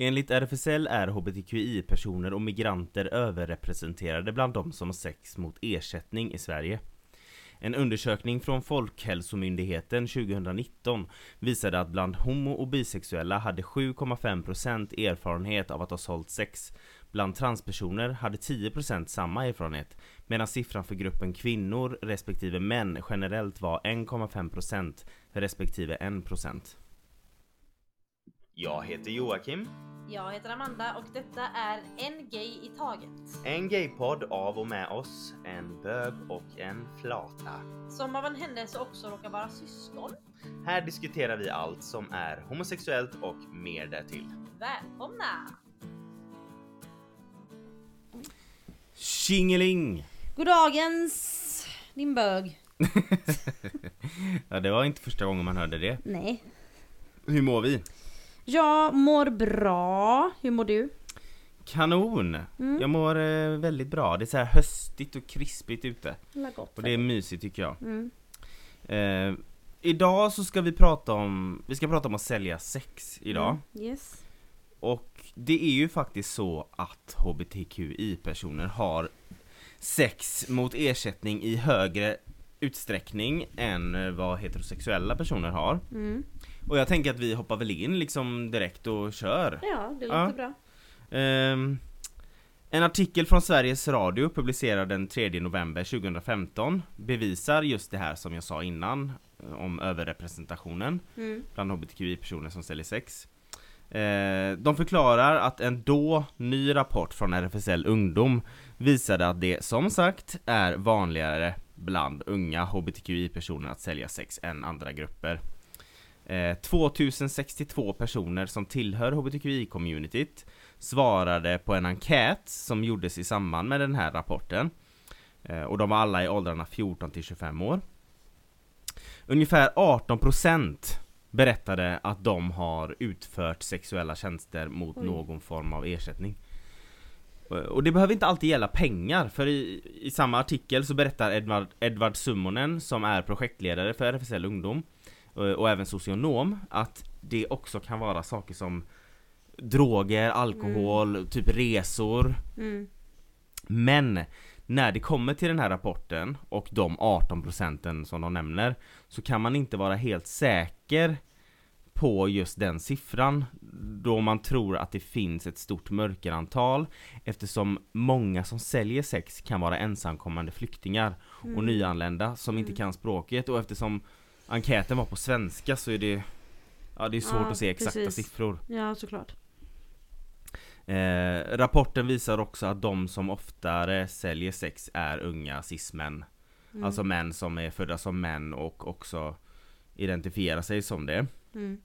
Enligt RFSL är hbtqi-personer och migranter överrepresenterade bland de som har sex mot ersättning i Sverige. En undersökning från Folkhälsomyndigheten 2019 visade att bland homo och bisexuella hade 7,5% erfarenhet av att ha sålt sex. Bland transpersoner hade 10% samma erfarenhet medan siffran för gruppen kvinnor respektive män generellt var 1,5% respektive 1%. Jag heter Joakim. Jag heter Amanda och detta är En Gay i Taget. En gaypodd av och med oss, en bög och en flata. Som av en händelse också råkar vara syskon. Här diskuterar vi allt som är homosexuellt och mer därtill. Välkomna! Tjingeling! Goddagens din bög. Ja, det var inte första gången man hörde det. Nej. Hur mår vi? Jag mår bra. Hur mår du? Kanon! Mm. Jag mår eh, väldigt bra. Det är så här höstigt och krispigt ute. Gott. Och det är mysigt tycker jag. Mm. Eh, idag så ska vi prata om, vi ska prata om att sälja sex idag. Mm. Yes. Och det är ju faktiskt så att HBTQI-personer har sex mot ersättning i högre utsträckning än eh, vad heterosexuella personer har. Mm. Och jag tänker att vi hoppar väl in liksom direkt och kör. Ja, det låter bra. Ehm, en artikel från Sveriges Radio publicerad den 3 november 2015 bevisar just det här som jag sa innan eh, om överrepresentationen Mm. bland hbtqi-personer som säljer sex. Eh, de förklarar att en då ny rapport från RFSL Ungdom visade att det som sagt är vanligare bland unga hbtqi-personer att sälja sex än andra grupper. Eh, 2062 personer som tillhör hbtqi-communityt svarade på en enkät som gjordes i samband med den här rapporten. Eh, och de var alla i åldrarna 14 till 25 år. Ungefär 18% berättade att de har utfört sexuella tjänster mot Oj. någon form av ersättning. Eh, Och det behöver inte alltid gälla pengar, för i, i samma artikel så berättar Edvard, Edvard Summonen som är projektledare för RFSL Ungdom och, och även socionom att det också kan vara saker som droger, alkohol, typ resor. Mm. Men när det kommer till den här rapporten och de 18 procenten som de nämner så kan man inte vara helt säker på just den siffran då man tror att det finns ett stort mörkerantal eftersom många som säljer sex kan vara ensamkommande flyktingar och nyanlända som inte Mm. kan språket och eftersom enkäten var på svenska så är det Ja det är svårt Ja, att se exakta precis. siffror Ja, såklart. Eh, rapporten visar också att de som oftare säljer sex är unga cis-män. Mm. Alltså män som är födda som män och också identifierar sig som det. Mm.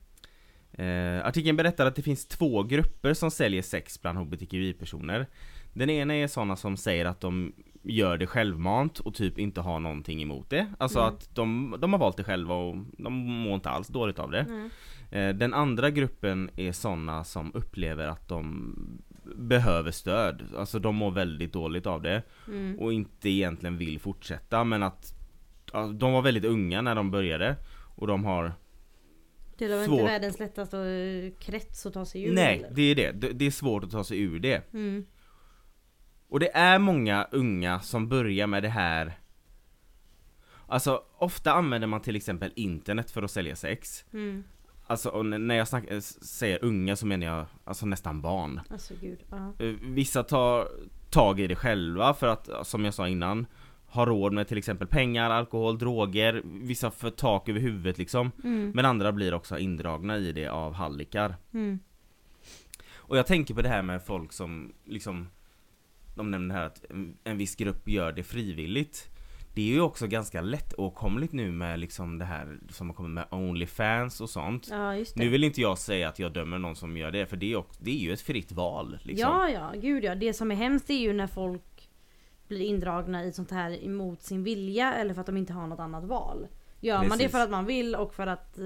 Eh, artikeln berättar att det finns två grupper som säljer sex bland hbtqi-personer. Den ena är sådana som säger att de gör det självmant och typ inte har någonting emot det. Alltså Mm. att de, de har valt det själva och de mår inte alls dåligt av det. Eh, Den andra gruppen är sådana som upplever att de behöver stöd. Alltså de mår väldigt dåligt av det Mm. och inte egentligen vill fortsätta men att ja, de var väldigt unga när de började och de har Det var Svårt. inte världens lättaste eh, krets att ta sig ur Nej, eller? det är det. Det- Det är svårt att ta sig ur det. Mm. Och det är många unga som börjar med det här Alltså ofta använder man till exempel internet för att sälja sex Mm. Alltså när jag snack, eh, säger unga så menar jag alltså nästan barn Alltså gud. Eh, Vissa tar tag i det själva för att, som jag sa innan Ha råd med till exempel pengar, alkohol, droger Vissa får tak över huvudet liksom Mm. Men andra blir också indragna i det av hallickar Mm. Och jag tänker på det här med folk som liksom De nämner här att en, viss grupp gör det frivilligt Det är ju också ganska lättåtkomligt nu med liksom det här som har kommit med Onlyfans och sånt Ja. Nu vill inte jag säga att jag dömer någon som gör det för det är, också, det är ju ett fritt val liksom. Ja ja, gud ja. Det som är hemskt är ju när folk blir indragna i sånt här emot sin vilja eller för att de inte har något annat val. Gör man det Precis. för att man vill och för att eh,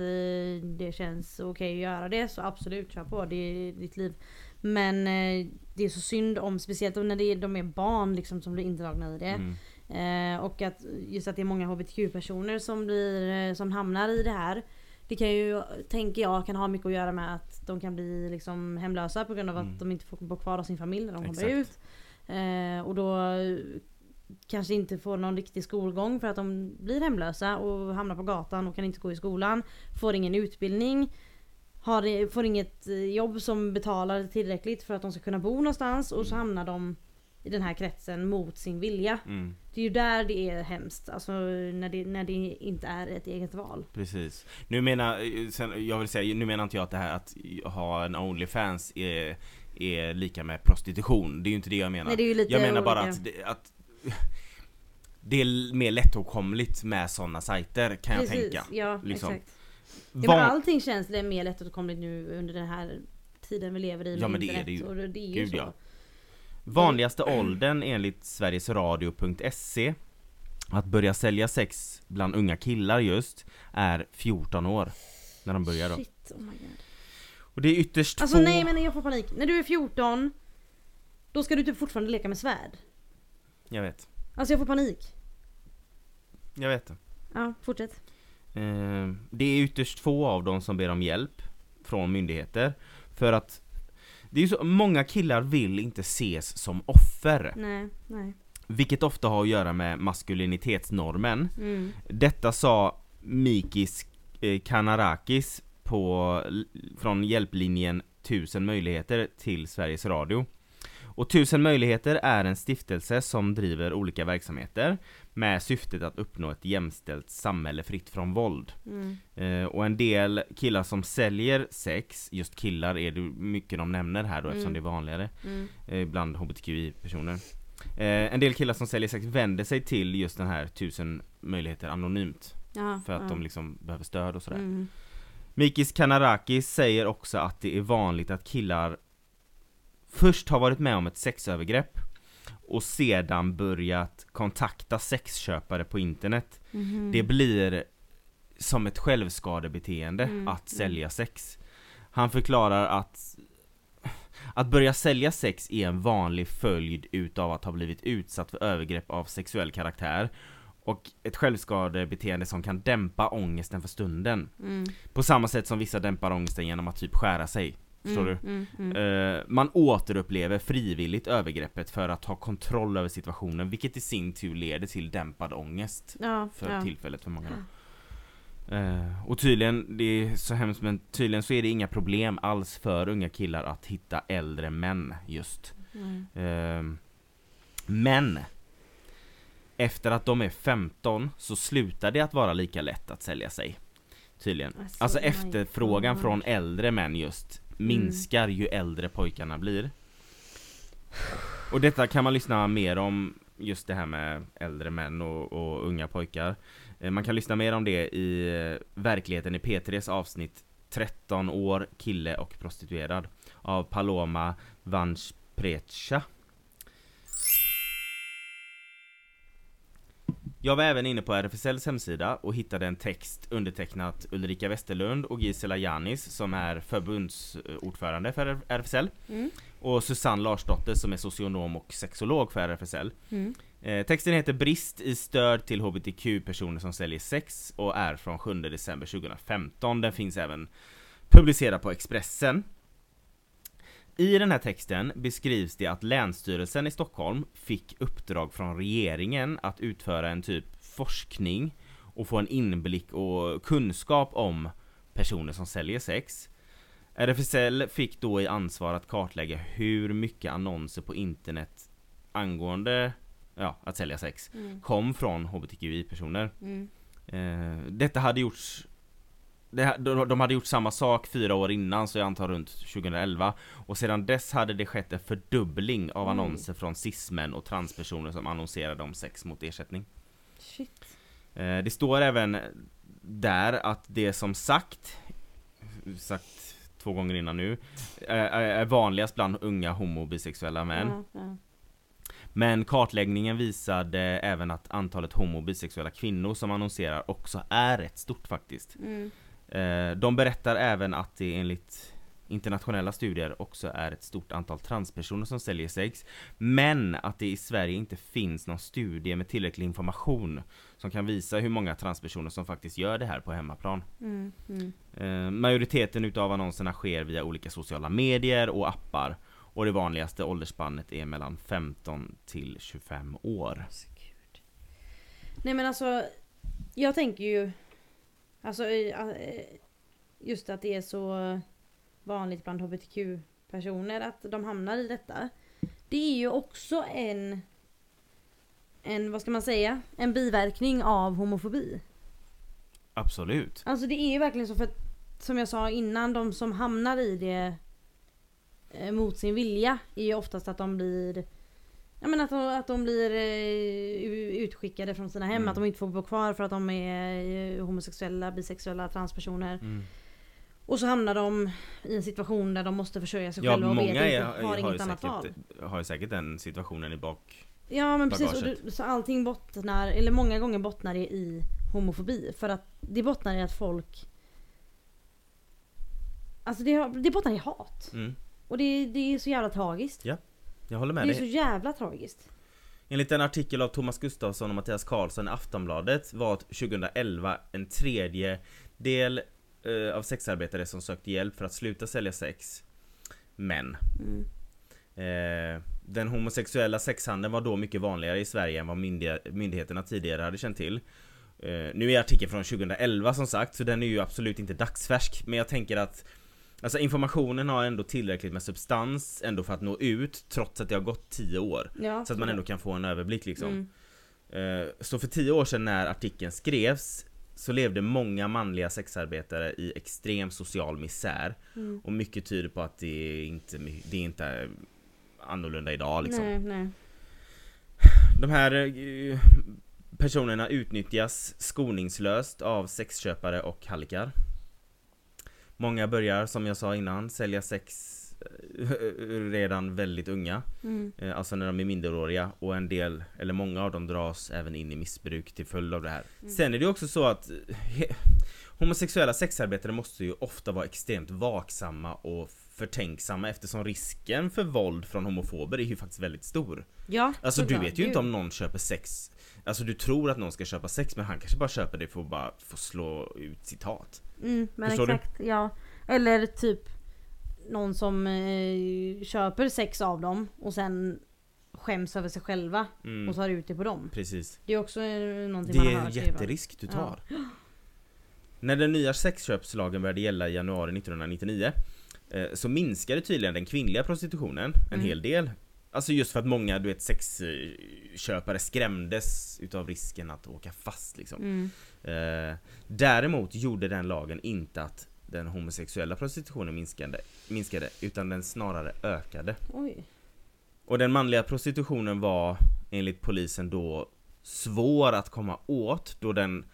det känns okej att göra det så absolut kör på. Det är ditt liv. Men eh, det är så synd om, speciellt när det är, de är barn liksom som blir indragna i det. Mm. Eh, och att just att det är många hbtq-personer som blir, eh, som hamnar i det här. Det kan ju, tänker jag, kan ha mycket att göra med att de kan bli liksom hemlösa på grund av Mm. att de inte får bo kvar hos sin familj när de kommer Exakt. ut. Eh, och då eh, kanske inte får någon riktig skolgång för att de blir hemlösa och hamnar på gatan och kan inte gå i skolan. Får ingen utbildning. Har, får inget eh, jobb som betalar tillräckligt för att de ska kunna bo någonstans och så Mm. hamnar de i den här kretsen mot sin vilja. Mm, Det är ju där det är hemskt. Alltså när det, när det inte är ett eget val. precis. Nu menar, eh, sen, jag vill säga, nu menar inte jag att det här att ha en Onlyfans är, är lika med prostitution. Det är ju inte det jag menar. Nej, det är ju lite jag menar bara olika. att, det, att det är mer lättåtkomligt med sådana sajter kan jag Precis, tänka. Ja, liksom. exakt. Ja, Van- men allting känns det mer lättåtkomligt nu under den här tiden vi lever i med Ja, men det är det ju. Och det är ju Gud, så. ja. Vanligaste åldern enligt sverigesradio.se att börja sälja sex bland unga killar just är 14 år. När de börjar då. Shit, oh my god. Och det är ytterst Alltså få... nej men jag får panik. När du är 14 Då ska du typ fortfarande leka med svärd. Jag vet. Alltså jag får panik. Jag vet det. Ja, fortsätt. Eh, det är ytterst få av dem som ber om hjälp från myndigheter. För att det är så, många killar vill inte ses som offer. Nej, nej. Vilket ofta har att göra med maskulinitetsnormen. Mm. Detta sa Mikis eh, Kanarakis på, från hjälplinjen 1000 möjligheter till Sveriges Radio. Och 1000 möjligheter är en stiftelse som driver olika verksamheter med syftet att uppnå ett jämställt samhälle fritt från våld. Mm. Eh, och en del killar som säljer sex, just killar är det mycket de nämner här då eftersom Mm. det är vanligare Mm. eh, bland hbtqi-personer. Eh, en del killar som säljer sex vänder sig till just den här 1000 möjligheter anonymt Ja, för att ja. de liksom behöver stöd och sådär. Mm. Mikis Kanarakis säger också att det är vanligt att killar först har varit med om ett sexövergrepp och sedan börjat kontakta sexköpare på internet. Mhm. Det blir som ett självskadebeteende Mm, att sälja sex. Han förklarar att att börja sälja sex är en vanlig följd utav att ha blivit utsatt för övergrepp av sexuell karaktär och ett självskadebeteende som kan dämpa ångesten för stunden. Mm. På samma sätt som vissa dämpar ångesten genom att typ skära sig. Förstår Mm, du? mm, mm. Eh, man återupplever frivilligt övergreppet för att ha kontroll över situationen vilket i sin tur leder till dämpad ångest ja, för ja. tillfället för många. Eh, och tydligen, det är så hemskt men tydligen så är det inga problem alls för unga killar att hitta äldre män just. Mm. Eh, men efter att de är 15 så slutar det att vara lika lätt att sälja sig. Tydligen. Alltså, Alltså efterfrågan God. från äldre män just Mm. minskar ju äldre pojkarna blir. Och detta kan man lyssna mer om just det här med äldre män och, och unga pojkar. Eh, man kan lyssna mer om det i eh, Verkligheten i P3s avsnitt 13 år, kille och prostituerad av Paloma Vanchprecha. Jag var även inne på RFSLs hemsida och hittade en text undertecknat Ulrika Westerlund och Gisela Janis som är förbundsordförande för RFSL Mm. och Susanne Larsdotter som är socionom och sexolog för RFSL. Mm. Eh, texten heter Brist i stöd till HBTQ-personer som säljer sex och är från 7 december 2015. Den finns även publicerad på Expressen. I den här texten beskrivs det att Länsstyrelsen i Stockholm fick uppdrag från regeringen att utföra en typ forskning och få en inblick och kunskap om personer som säljer sex. RFSL fick då i ansvar att kartlägga hur mycket annonser på internet angående ja, att sälja sex Mm. kom från HBTQI-personer. Mm. Eh, detta hade gjorts det, de de hade gjort samma sak fyra år innan, så jag antar runt 2011 Och sedan dess hade det skett en fördubbling av Oj. annonser från cis-män och transpersoner som annonserade om sex mot ersättning Shit. eh, Det står även där att det som sagt Sagt två gånger innan nu Är vanligast bland unga homo och bisexuella män Ja, ja. Men kartläggningen visade även att antalet homo och bisexuella kvinnor som annonserar också är rätt stort faktiskt. Mm. Eh, De berättar även att det enligt internationella studier också är ett stort antal transpersoner som säljer sex Men att det i Sverige inte finns någon studie med tillräcklig information Som kan visa hur många transpersoner som faktiskt gör det här på hemmaplan Mm, mm. eh, Majoriteten utav annonserna sker via olika sociala medier och appar Och det vanligaste åldersspannet är mellan 15 till 25 år. Nej men alltså, jag tänker ju... Alltså eh, just att det är så vanligt bland hbtq-personer att de hamnar i detta. Det är ju också en... En, vad ska man säga? En biverkning av homofobi. Absolut Alltså det är ju verkligen så för att, som jag sa innan, de som hamnar i det eh, mot sin vilja är ju oftast att de blir Ja men att de, att de blir eh, utskickade från sina hem, Mm. att de inte får bo kvar för att de är eh, homosexuella, bisexuella, transpersoner. mm. Och så hamnar de i en situation där de måste försörja sig Ja själva och vet många inte, är, har, har, inget annat val. säkert, har ju säkert den situationen i bak Ja men precis, och du, så allting bottnar, eller många gånger bottnar det i homofobi. För att det bottnar i att folk Alltså det, det bottnar i hat. mm. Och det, det är så jävla tragiskt. Jag håller Det med är dig så jävla tragiskt. Enligt en artikel av Thomas Gustafsson och Mattias Karlsson i Aftonbladet var 2011 en tredje del eh, av sexarbetare som sökte hjälp för att sluta sälja sex Men Mm. eh, Den homosexuella sexhandeln var då mycket vanligare i Sverige än vad myndig- myndigheterna tidigare hade känt till eh, Nu är artikeln från 2011 som sagt så den är ju absolut inte dagsfärsk men jag tänker att Alltså informationen har ändå tillräckligt med substans ändå för att nå ut trots att det har gått 10 år Ja, Så att man ändå kan få en överblick liksom Mm. Eh, Så för tio år sedan när artikeln skrevs så levde många manliga sexarbetare i extrem social misär Mm. och mycket tyder på att det är inte, det är inte annorlunda idag liksom. Nej, nej. De här eh, personerna utnyttjas skoningslöst av sexköpare och hallickar. Många börjar, som jag sa innan, sälja sex eh, redan väldigt unga. Mm. Eh, Alltså när de är minderåriga och en del, eller många av dem dras även in i missbruk till följd av det här. Mm. Sen är det också så att eh, homosexuella sexarbetare måste ju ofta vara extremt vaksamma och förtänksamma eftersom risken för våld från homofober är ju faktiskt väldigt stor. Ja, Alltså du vet ju inte om någon köper sex Alltså du tror att någon ska köpa sex men han kanske bara köper det för att bara få slå ut sitt hat Mm, men Förstår du? exakt, ja. Eller typ någon som eh, köper sex av dem och sen skäms över sig själva mm, och tar ut det på dem. Precis Det är också eh, någonting Det man är har en hört. jätterisk du tar När den nya sexköpslagen började gälla i januari 1999 eh, Så minskade tydligen den kvinnliga prostitutionen en Mm. hel del Alltså just för att många du vet sexköpare skrämdes utav risken att åka fast liksom Mm. Eh, däremot gjorde den lagen inte att den homosexuella prostitutionen minskade, minskade utan den snarare ökade. Oj. Och den manliga prostitutionen var enligt polisen då svår att komma åt då den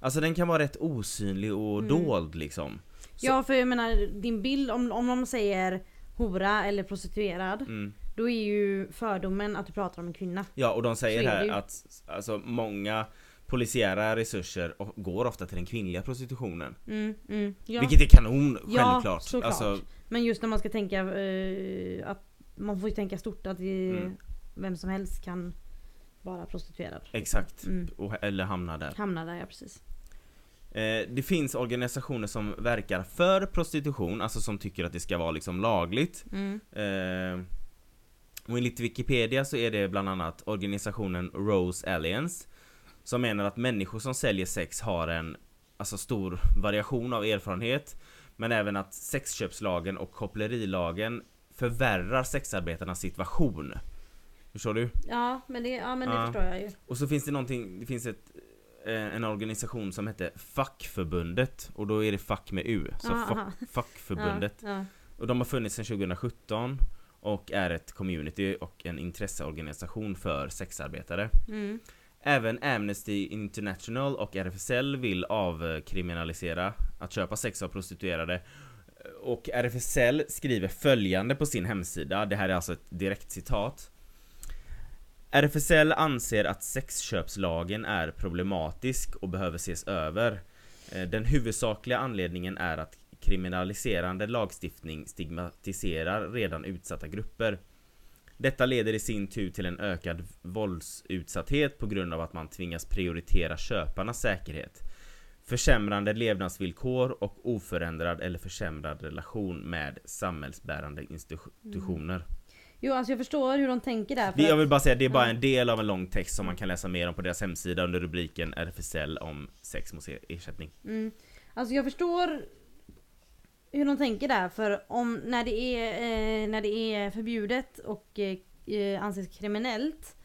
Alltså den kan vara rätt osynlig och Mm. dold liksom. Så- Ja för jag menar din bild om, om de säger hora eller prostituerad Mm. då är ju fördomen att du pratar om en kvinna. Ja och de säger här ju. att alltså, många polisiära resurser går ofta till den kvinnliga prostitutionen. Mm, mm, ja. Vilket är kanon, Ja, självklart. såklart. Alltså, Men just när man ska tänka eh, att man får ju tänka stort att det, Mm. vem som helst kan vara prostituerad. exakt. Mm. Och, eller hamna där. Hamna där ja precis. Eh, det finns organisationer som verkar för prostitution, alltså som tycker att det ska vara liksom lagligt. Mm. Eh, och enligt Wikipedia så är det bland annat organisationen Rose Alliance som menar att människor som säljer sex har en alltså stor variation av erfarenhet men även att sexköpslagen och kopplerilagen förvärrar sexarbetarnas situation. Förstår du? Ja men det, ja, men det Ja. förstår jag ju. Och så finns det någonting, det finns ett en organisation som heter Fackförbundet och då är det fack med U, så Aha, fack. Fackförbundet. Ja, ja. Och de har funnits sedan 2017 och är ett community och en intresseorganisation för sexarbetare. Mm. Även Amnesty International och RFSL vill avkriminalisera att köpa sex av prostituerade. Och RFSL skriver följande på sin hemsida, det här är alltså ett direkt citat. RFSL anser att sexköpslagen är problematisk och behöver ses över. Eh, den huvudsakliga anledningen är att kriminaliserande lagstiftning stigmatiserar redan utsatta grupper. Detta leder i sin tur till en ökad våldsutsatthet på grund av att man tvingas prioritera köparnas säkerhet. Försämrande levnadsvillkor och oförändrad eller försämrad relation med samhällsbärande institutioner. Mm. Jo alltså jag förstår hur de tänker där. Det, jag att- vill bara säga det är bara en del av en lång text som man kan läsa mer om på deras hemsida under rubriken RFSL om sex mot ersättning. Mm. Alltså jag förstår hur de tänker där för om när det är, eh, när det är förbjudet och eh, eh, anses kriminellt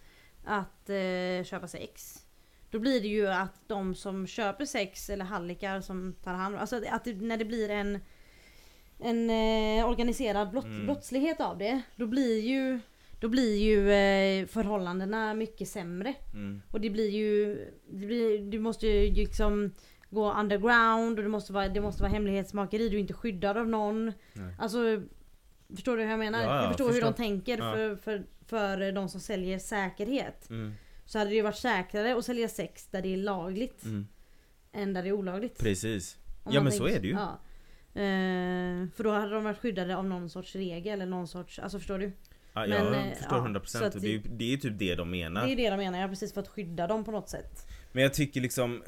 att eh, köpa sex. Då blir det ju att de som köper sex eller hallickar som tar hand om, alltså att- att det, när det blir en en eh, organiserad blott, Mm. brottslighet av det. Då blir ju då blir ju eh, förhållandena mycket sämre. Mm. Och det blir ju, det blir, du måste ju liksom gå underground och det måste vara, det måste vara hemlighetsmakeri, du är inte skyddad av någon. Nej. Alltså Förstår du hur jag menar? Ja, ja, jag förstår, hur förstår. de tänker Ja. för, för, för de som säljer säkerhet. Mm. Så hade det ju varit säkrare att sälja sex där det är lagligt Mm. än där det är olagligt. Precis. Ja men så är det ju. Ja. Eh, för då hade de varit skyddade av någon sorts regel eller någon sorts, alltså förstår du? Ja, Men, jag eh, förstår ja, 100% så att och det är det är typ det de menar. Det är det de menar, ja precis för att skydda dem på något sätt. Men jag tycker liksom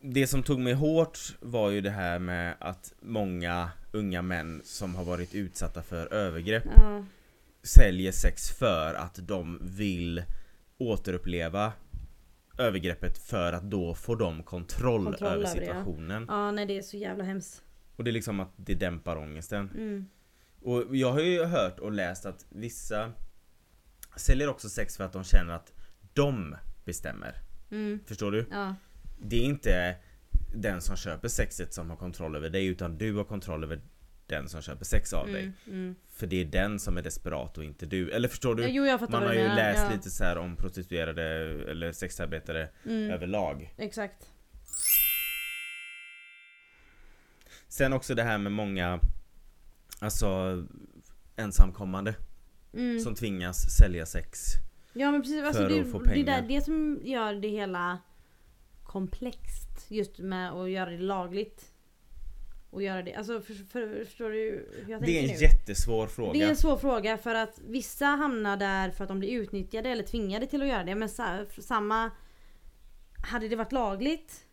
Det som tog mig hårt var ju det här med att många unga män som har varit utsatta för övergrepp Ja. säljer sex för att de vill återuppleva övergreppet för att då får de kontroll, Kontroll över det, ja. situationen. ja nej det är så jävla hemskt. Och det är liksom att det dämpar ångesten. Mm. Och jag har ju hört och läst att vissa säljer också sex för att de känner att de bestämmer. Mm. Förstår du? Ja. Det är inte den som köper sexet som har kontroll över dig utan du har kontroll över den som köper sex av dig. Mm. Mm. För det är den som är desperat och inte du. Eller förstår du? jo Man har ju menar. läst ja. lite så här om prostituerade eller sexarbetare Mm. överlag. Exakt. Sen också det här med många Alltså ensamkommande Mm. som tvingas sälja sex. Ja men precis, alltså det, det är där, det som gör det hela komplext. Just med att göra det lagligt. Och göra det, alltså för, för, förstår du hur jag Det tänker är en nu? jättesvår fråga. Det är en svår fråga för att vissa hamnar där för att de blir utnyttjade eller tvingade till att göra det. Men sa, samma... Hade det varit lagligt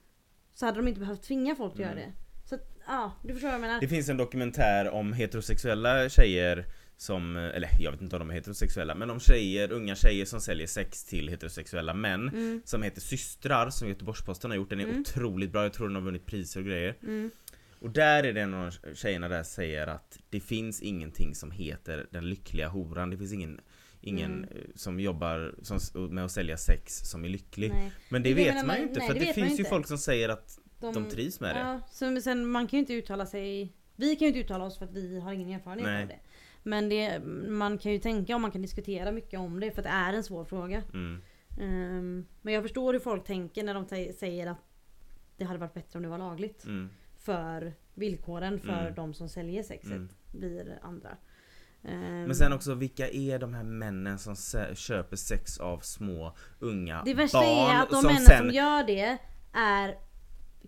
så hade de inte behövt tvinga folk att Mm. göra det. Så att, ja, du förstår vad jag menar. Det finns en dokumentär om heterosexuella tjejer som, eller jag vet inte om de är heterosexuella, men om tjejer, unga tjejer som säljer sex till heterosexuella män Mm, som heter Systrar som Göteborgs-Posten har gjort. Den är Mm. otroligt bra, jag tror den har vunnit priser och grejer. mm, Och där är det en av tjejerna där säger att det finns ingenting som heter den lyckliga horan. Det finns ingen Ingen Mm. eh, som jobbar som, med att sälja sex som är lycklig. nej. Men det Det vet man ju inte nej, för det det, finns ju inte. folk som säger att de trivs med det. Ja, så, sen man kan ju inte uttala sig. Vi kan ju inte uttala oss för att vi har ingen erfarenhet Nej. av det. Men det, man kan ju tänka och man kan diskutera mycket om det för att det är en svår fråga. Mm. Ehm, men jag förstår hur folk tänker när de säger att det hade varit bättre om det var lagligt. Mm. För villkoren för Mm. de som säljer sexet Mm. blir andra. Ehm, Men sen också vilka är de här männen som köper sex av små unga Det värsta barn är att de männen sen... som gör det är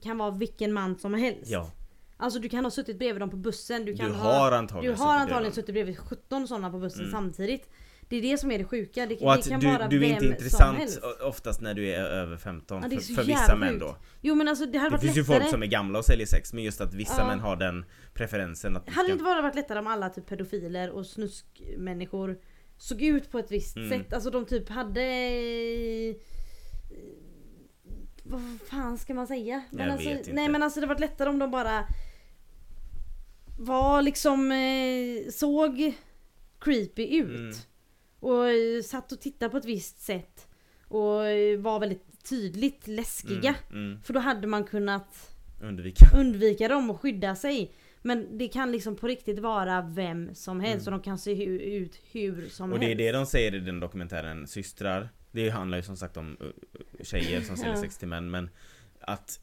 kan vara vilken man som helst. Ja, Alltså du kan ha suttit bredvid dem på bussen. Du, du, kan ha, har du antagligen har suttit antagligen bredvid suttit bredvid 17 sådana på bussen Mm. samtidigt. Det är det som är det sjuka. Det, Och att det kan du, vara du är inte intressant oftast när du är över 15 Ja, är för, för vissa män då. Jo men alltså det hade Det varit finns ju lättare. folk som är gamla och säljer sex men just att vissa Ja. män har den preferensen att Hade det ska... inte bara varit lättare om alla typ pedofiler och snuskmänniskor såg ut på ett visst Mm. sätt? Alltså de typ hade... Vad fan ska man säga? Jag alltså, vet inte. Nej men alltså det hade varit lättare om de bara var liksom eh, såg creepy ut. Mm. Och eh, satt och tittade på ett visst sätt. Och eh, var väldigt tydligt läskiga. Mm, mm, För då hade man kunnat undvika. undvika dem och skydda sig. Men det kan liksom på riktigt vara vem som helst Mm. och de kan se hu- ut hur som Och det är helst. det de säger i den dokumentären, systrar. Det handlar ju som sagt om uh, tjejer som säljer sex till män men att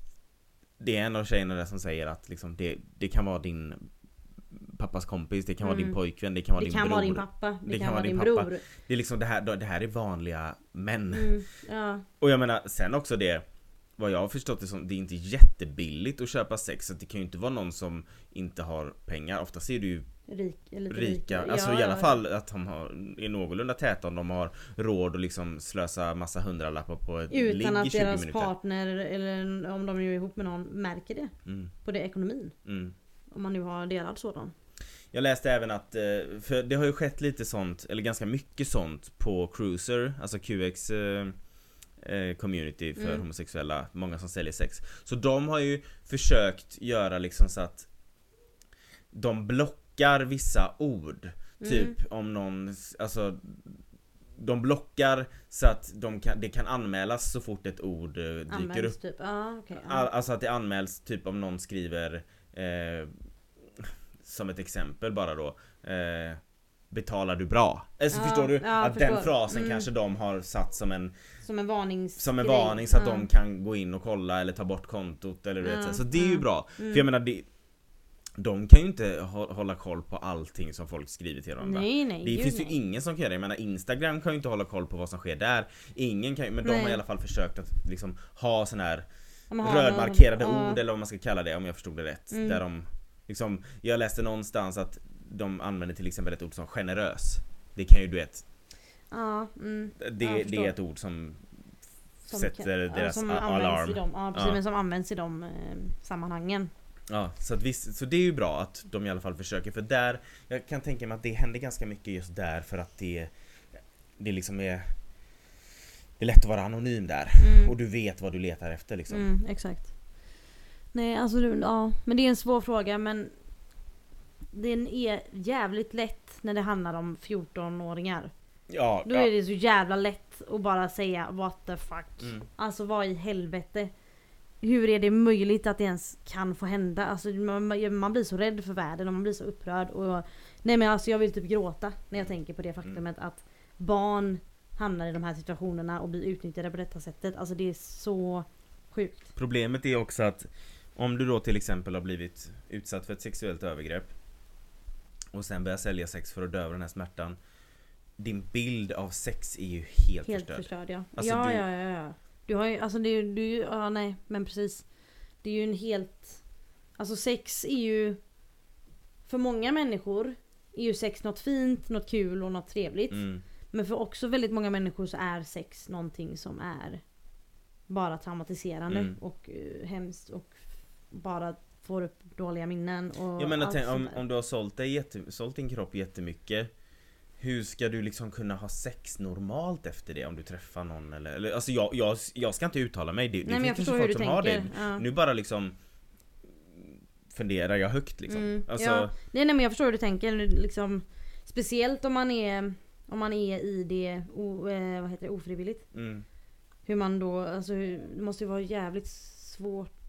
det är en av tjejerna där som säger att liksom det, det kan vara din pappas kompis, det kan vara Mm. din pojkvän, det kan vara det din kan bror. vara din pappa, det, kan, vara din, pappa. bror. Det är liksom det här, det här är vanliga män. Mm, ja. Och jag menar sen också det vad jag har förstått det som, det är inte jättebilligt att köpa sex så det kan ju inte vara någon som inte har pengar. Oftast är det ju Rik, lite rika, rika. alltså Ja, i alla fall att de har, är någorlunda täta om de har råd att liksom slösa massa hundralappar på ett ligg Utan i att 20 deras minuter. partner eller om de är ihop med någon märker det. Mm, På det ekonomin. mm. Om man nu har delad sådan. Jag läste även att, eh, för det har ju skett lite sånt, eller ganska mycket sånt på Cruiser, alltså QX eh, eh, community för Mm. homosexuella, många som säljer sex. Så de har ju försökt göra liksom så att de blockar vissa ord. Mm. Typ om någon, alltså de blockar så att de kan, det kan anmälas så fort ett ord dyker Används upp. typ. Okej. All, ja. alltså att det anmäls typ om någon skriver eh, Som ett exempel bara då eh, Betalar du bra? Alltså Ja, förstår du? ja, att förstår. den frasen Mm. kanske de har satt som en Som en varnings Som en varning så att Ja. de kan gå in och kolla eller ta bort kontot eller du vet så. så det är ju bra Mm. För jag menar det, De kan ju inte hå- hålla koll på allting som folk skriver till varandra Nej nej. det finns ju nej. ingen som kan göra det, jag menar Instagram kan ju inte hålla koll på vad som sker där Ingen kan ju, men de har i alla fall försökt att liksom ha sån här rödmarkerade ord eller vad man ska kalla det om jag förstod det rätt. Mm. Där de, liksom, jag läste någonstans att de använder till exempel ett ord som generös. Det kan ju du vet, Ja, mm. det, det är ett ord som, Som sätter kan- deras som alarm. I de, ja precis, Ja. men som används i de eh, sammanhangen. Ja, så att visst, så det är ju bra att de i alla fall försöker för där, jag kan tänka mig att det händer ganska mycket just där för att det, det liksom är det är lätt att vara anonym där Mm. och du vet vad du letar efter liksom. Mm, exakt. Nej alltså du, ja, men det är en svår fråga men den är jävligt lätt när det handlar om 14-åringar. Ja, Då ja. är det så jävla lätt att bara säga what the fuck. Mm. Alltså vad i helvete. Hur är det möjligt att det ens kan få hända? Alltså man, man blir så rädd för världen och man blir så upprörd. Och, nej men alltså jag vill typ gråta när jag tänker på det faktumet att barn hamnar i de här situationerna och blir utnyttjade på detta sättet. Alltså det är så sjukt. Problemet är också att om du då till exempel har blivit utsatt för ett sexuellt övergrepp och sen börjar sälja sex för att döva den här smärtan Din bild av sex är ju helt, Helt förstörd. förstörd ja. Alltså, ja, du- ja, ja, ja. Du har ju, alltså det är ju, du, ja nej men precis. Det är ju en helt, alltså sex är ju, för många människor är ju sex något fint, något kul och något trevligt. Mm. Men för också väldigt många människor så är sex någonting som är bara traumatiserande Mm. och uh, hemskt och bara får upp dåliga minnen och Jag menar allt tänk, om, om du har sålt, dig jätte, sålt din kropp jättemycket Hur ska du liksom kunna ha sex normalt efter det om du träffar någon eller, eller alltså jag, jag, jag ska inte uttala mig, det, det Nej men jag finns hur folk du som har det Ja. Nu bara liksom Funderar jag högt liksom Mm, alltså, ja. Nej, nej men jag förstår hur du tänker. Liksom, speciellt om man är om man är i det, o, eh, vad heter det ofrivilligt. mm. Hur man då, alltså hur- det måste ju vara jävligt svårt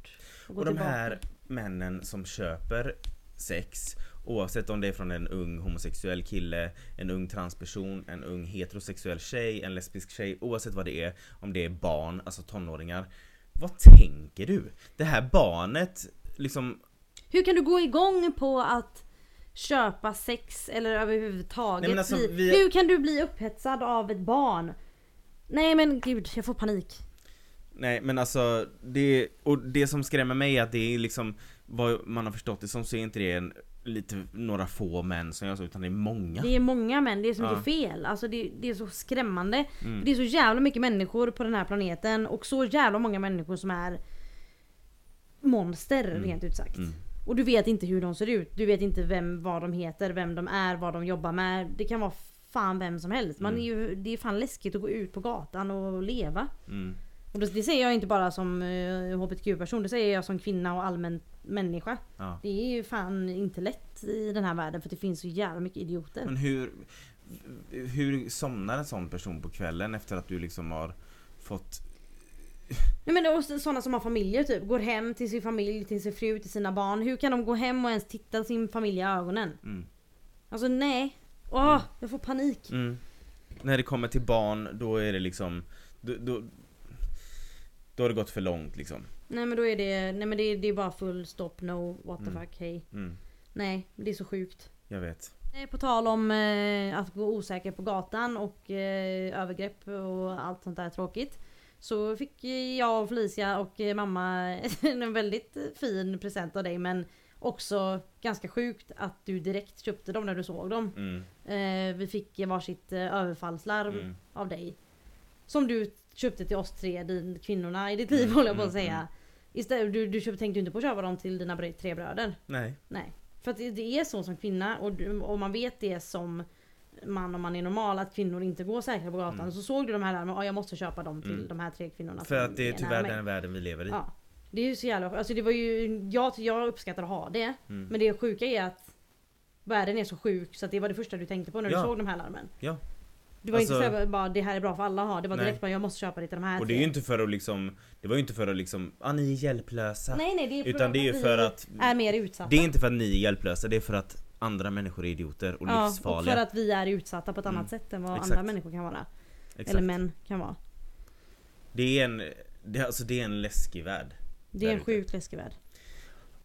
att gå Och de tillbaka. här männen som köper sex Oavsett om det är från en ung homosexuell kille, en ung transperson, en ung heterosexuell tjej, en lesbisk tjej Oavsett vad det är, om det är barn, alltså tonåringar Vad tänker du? Det här barnet, liksom Hur kan du gå igång på att köpa sex eller överhuvudtaget Nej, alltså, vi- Hur kan du bli upphetsad av ett barn? Nej men gud, jag får panik. Nej men alltså, det, och det som skrämmer mig är att det är liksom Vad man har förstått det som så är inte det en, lite, några få män som gör så utan det är många Det är många män, det är så Ja. mycket fel. Alltså det, det är så skrämmande. Mm. Det är så jävla mycket människor på den här planeten och så jävla många människor som är monster Mm. rent ut sagt. Mm. Och du vet inte hur de ser ut. Du vet inte vem, vad de heter, vem de är, vad de jobbar med. Det kan vara fan vem som helst. Man Mm. är ju, det är fan läskigt att gå ut på gatan och leva. Mm. Och det, säger jag inte bara som HBTQ-person, det säger jag som kvinna och allmän människa. Ja. Det är ju fan inte lätt i den här världen för det finns så jävla mycket idioter. Men hur, hur somnar en sån person på kvällen efter att du liksom har fått Nej men det sådana som har familjer typ, går hem till sin familj, till sin fru, till sina barn. Hur kan de gå hem och ens titta sin familj i ögonen? mm. Alltså nej. Åh, jag får panik. Mm. När det kommer till barn då är det liksom då, då, då har det gått för långt liksom Nej men då är det, nej men det är, det är bara full stopp, no, what the Mm. fuck, hej. mm. Nej, det är så sjukt. Jag vet Eh, På tal om eh, att gå osäker på gatan och eh, övergrepp och allt sånt där tråkigt. Så fick jag och Felicia och mamma en väldigt fin present av dig men också ganska sjukt att du direkt köpte dem när du såg dem. Mm. Eh, vi fick varsitt eh, överfallslarm Mm. av dig. Som du köpte till oss tre, din, kvinnorna i ditt liv håller jag på att mm, säga. mm. Istället, du, du köpte, tänkte inte på att köpa dem till dina tre bröder. Nej. Nej. För att det, det är så som kvinna och, och man vet det som man om man är normal att kvinnor inte går säkra på gatan. Mm. Så såg du de här larmen, ja jag måste köpa dem till Mm. de här tre kvinnorna. För att det är tyvärr den världen vi lever i. Ja. Det är ju så jävla Alltså det var ju, jag, jag uppskattar att ha det. Mm. Men det sjuka är att världen är så sjuk så att det var det första du tänkte på när Ja. du såg de här larmen. Ja. Det var Alltså- inte så här, bara det här är bra för alla att ha. Det var Nej. direkt bara jag måste köpa det till de här Och det är ju inte för att liksom, det var ju inte för att liksom, ah ni är hjälplösa. Nej nej det är Utan det är ju för att är mer utsatta. Det är inte för att ni är hjälplösa, det är för att andra människor är idioter och ja, och livsfarliga. för att vi är utsatta på ett annat Mm. sätt än vad Exakt. andra människor kan vara. Exakt. Eller män kan vara. Det är en, det, alltså det är en läskig värld. Det är en sjukt läskig värld.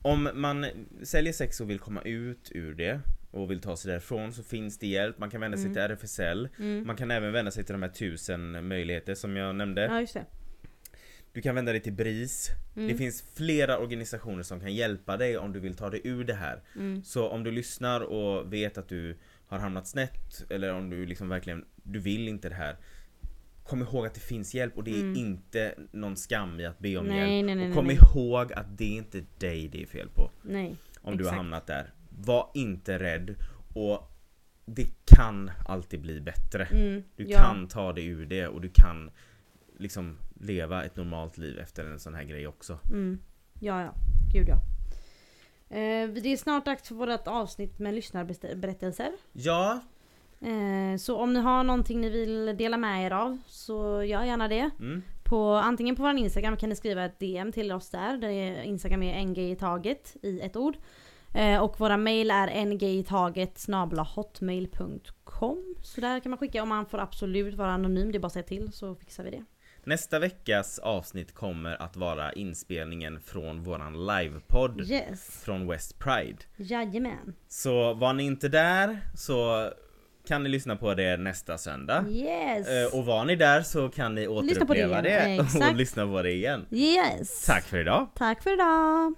Om man säljer sex och vill komma ut ur det och vill ta sig därifrån så finns det hjälp. Man kan vända sig Mm. till RFSL. Mm. Man kan även vända sig till de här tusen möjligheter som jag nämnde. Ja just det. Du kan vända dig till BRIS. Mm. Det finns flera organisationer som kan hjälpa dig om du vill ta dig ur det här. Mm. Så om du lyssnar och vet att du har hamnat snett eller om du liksom verkligen, du vill inte det här. Kom ihåg att det finns hjälp och det är Mm. inte någon skam i att be om Nej, hjälp. nej, nej, och kom ihåg att det är inte dig det är fel på. Om du har Exakt. hamnat där. Var inte rädd och det kan alltid bli bättre. Mm. Du ja. kan ta dig ur det och du kan liksom leva ett normalt liv efter en sån här grej också. Mm. Ja, ja. Gud ja. Eh, det är snart dags för vårt avsnitt med lyssnarberättelser. Ja, Eh, så om ni har någonting ni vill dela med er av så gör gärna det. mm, På, antingen på vår Instagram kan ni skriva ett DM till oss där. där är Instagram är ng i taget i ett ord. Eh, och våra mail är ngitaget hotmail.com Så där kan man skicka om man får absolut vara anonym. Det är bara att säga till så fixar vi det. Nästa veckas avsnitt kommer att vara inspelningen från våran livepodd Yes. från West Pride. Jajamän. Så var ni inte där så kan ni lyssna på det nästa söndag. Yes. Eh, Och var ni där så kan ni Lyssna på det återuppleva det, och lyssna på det igen. Yes. Tack för idag! Tack för idag.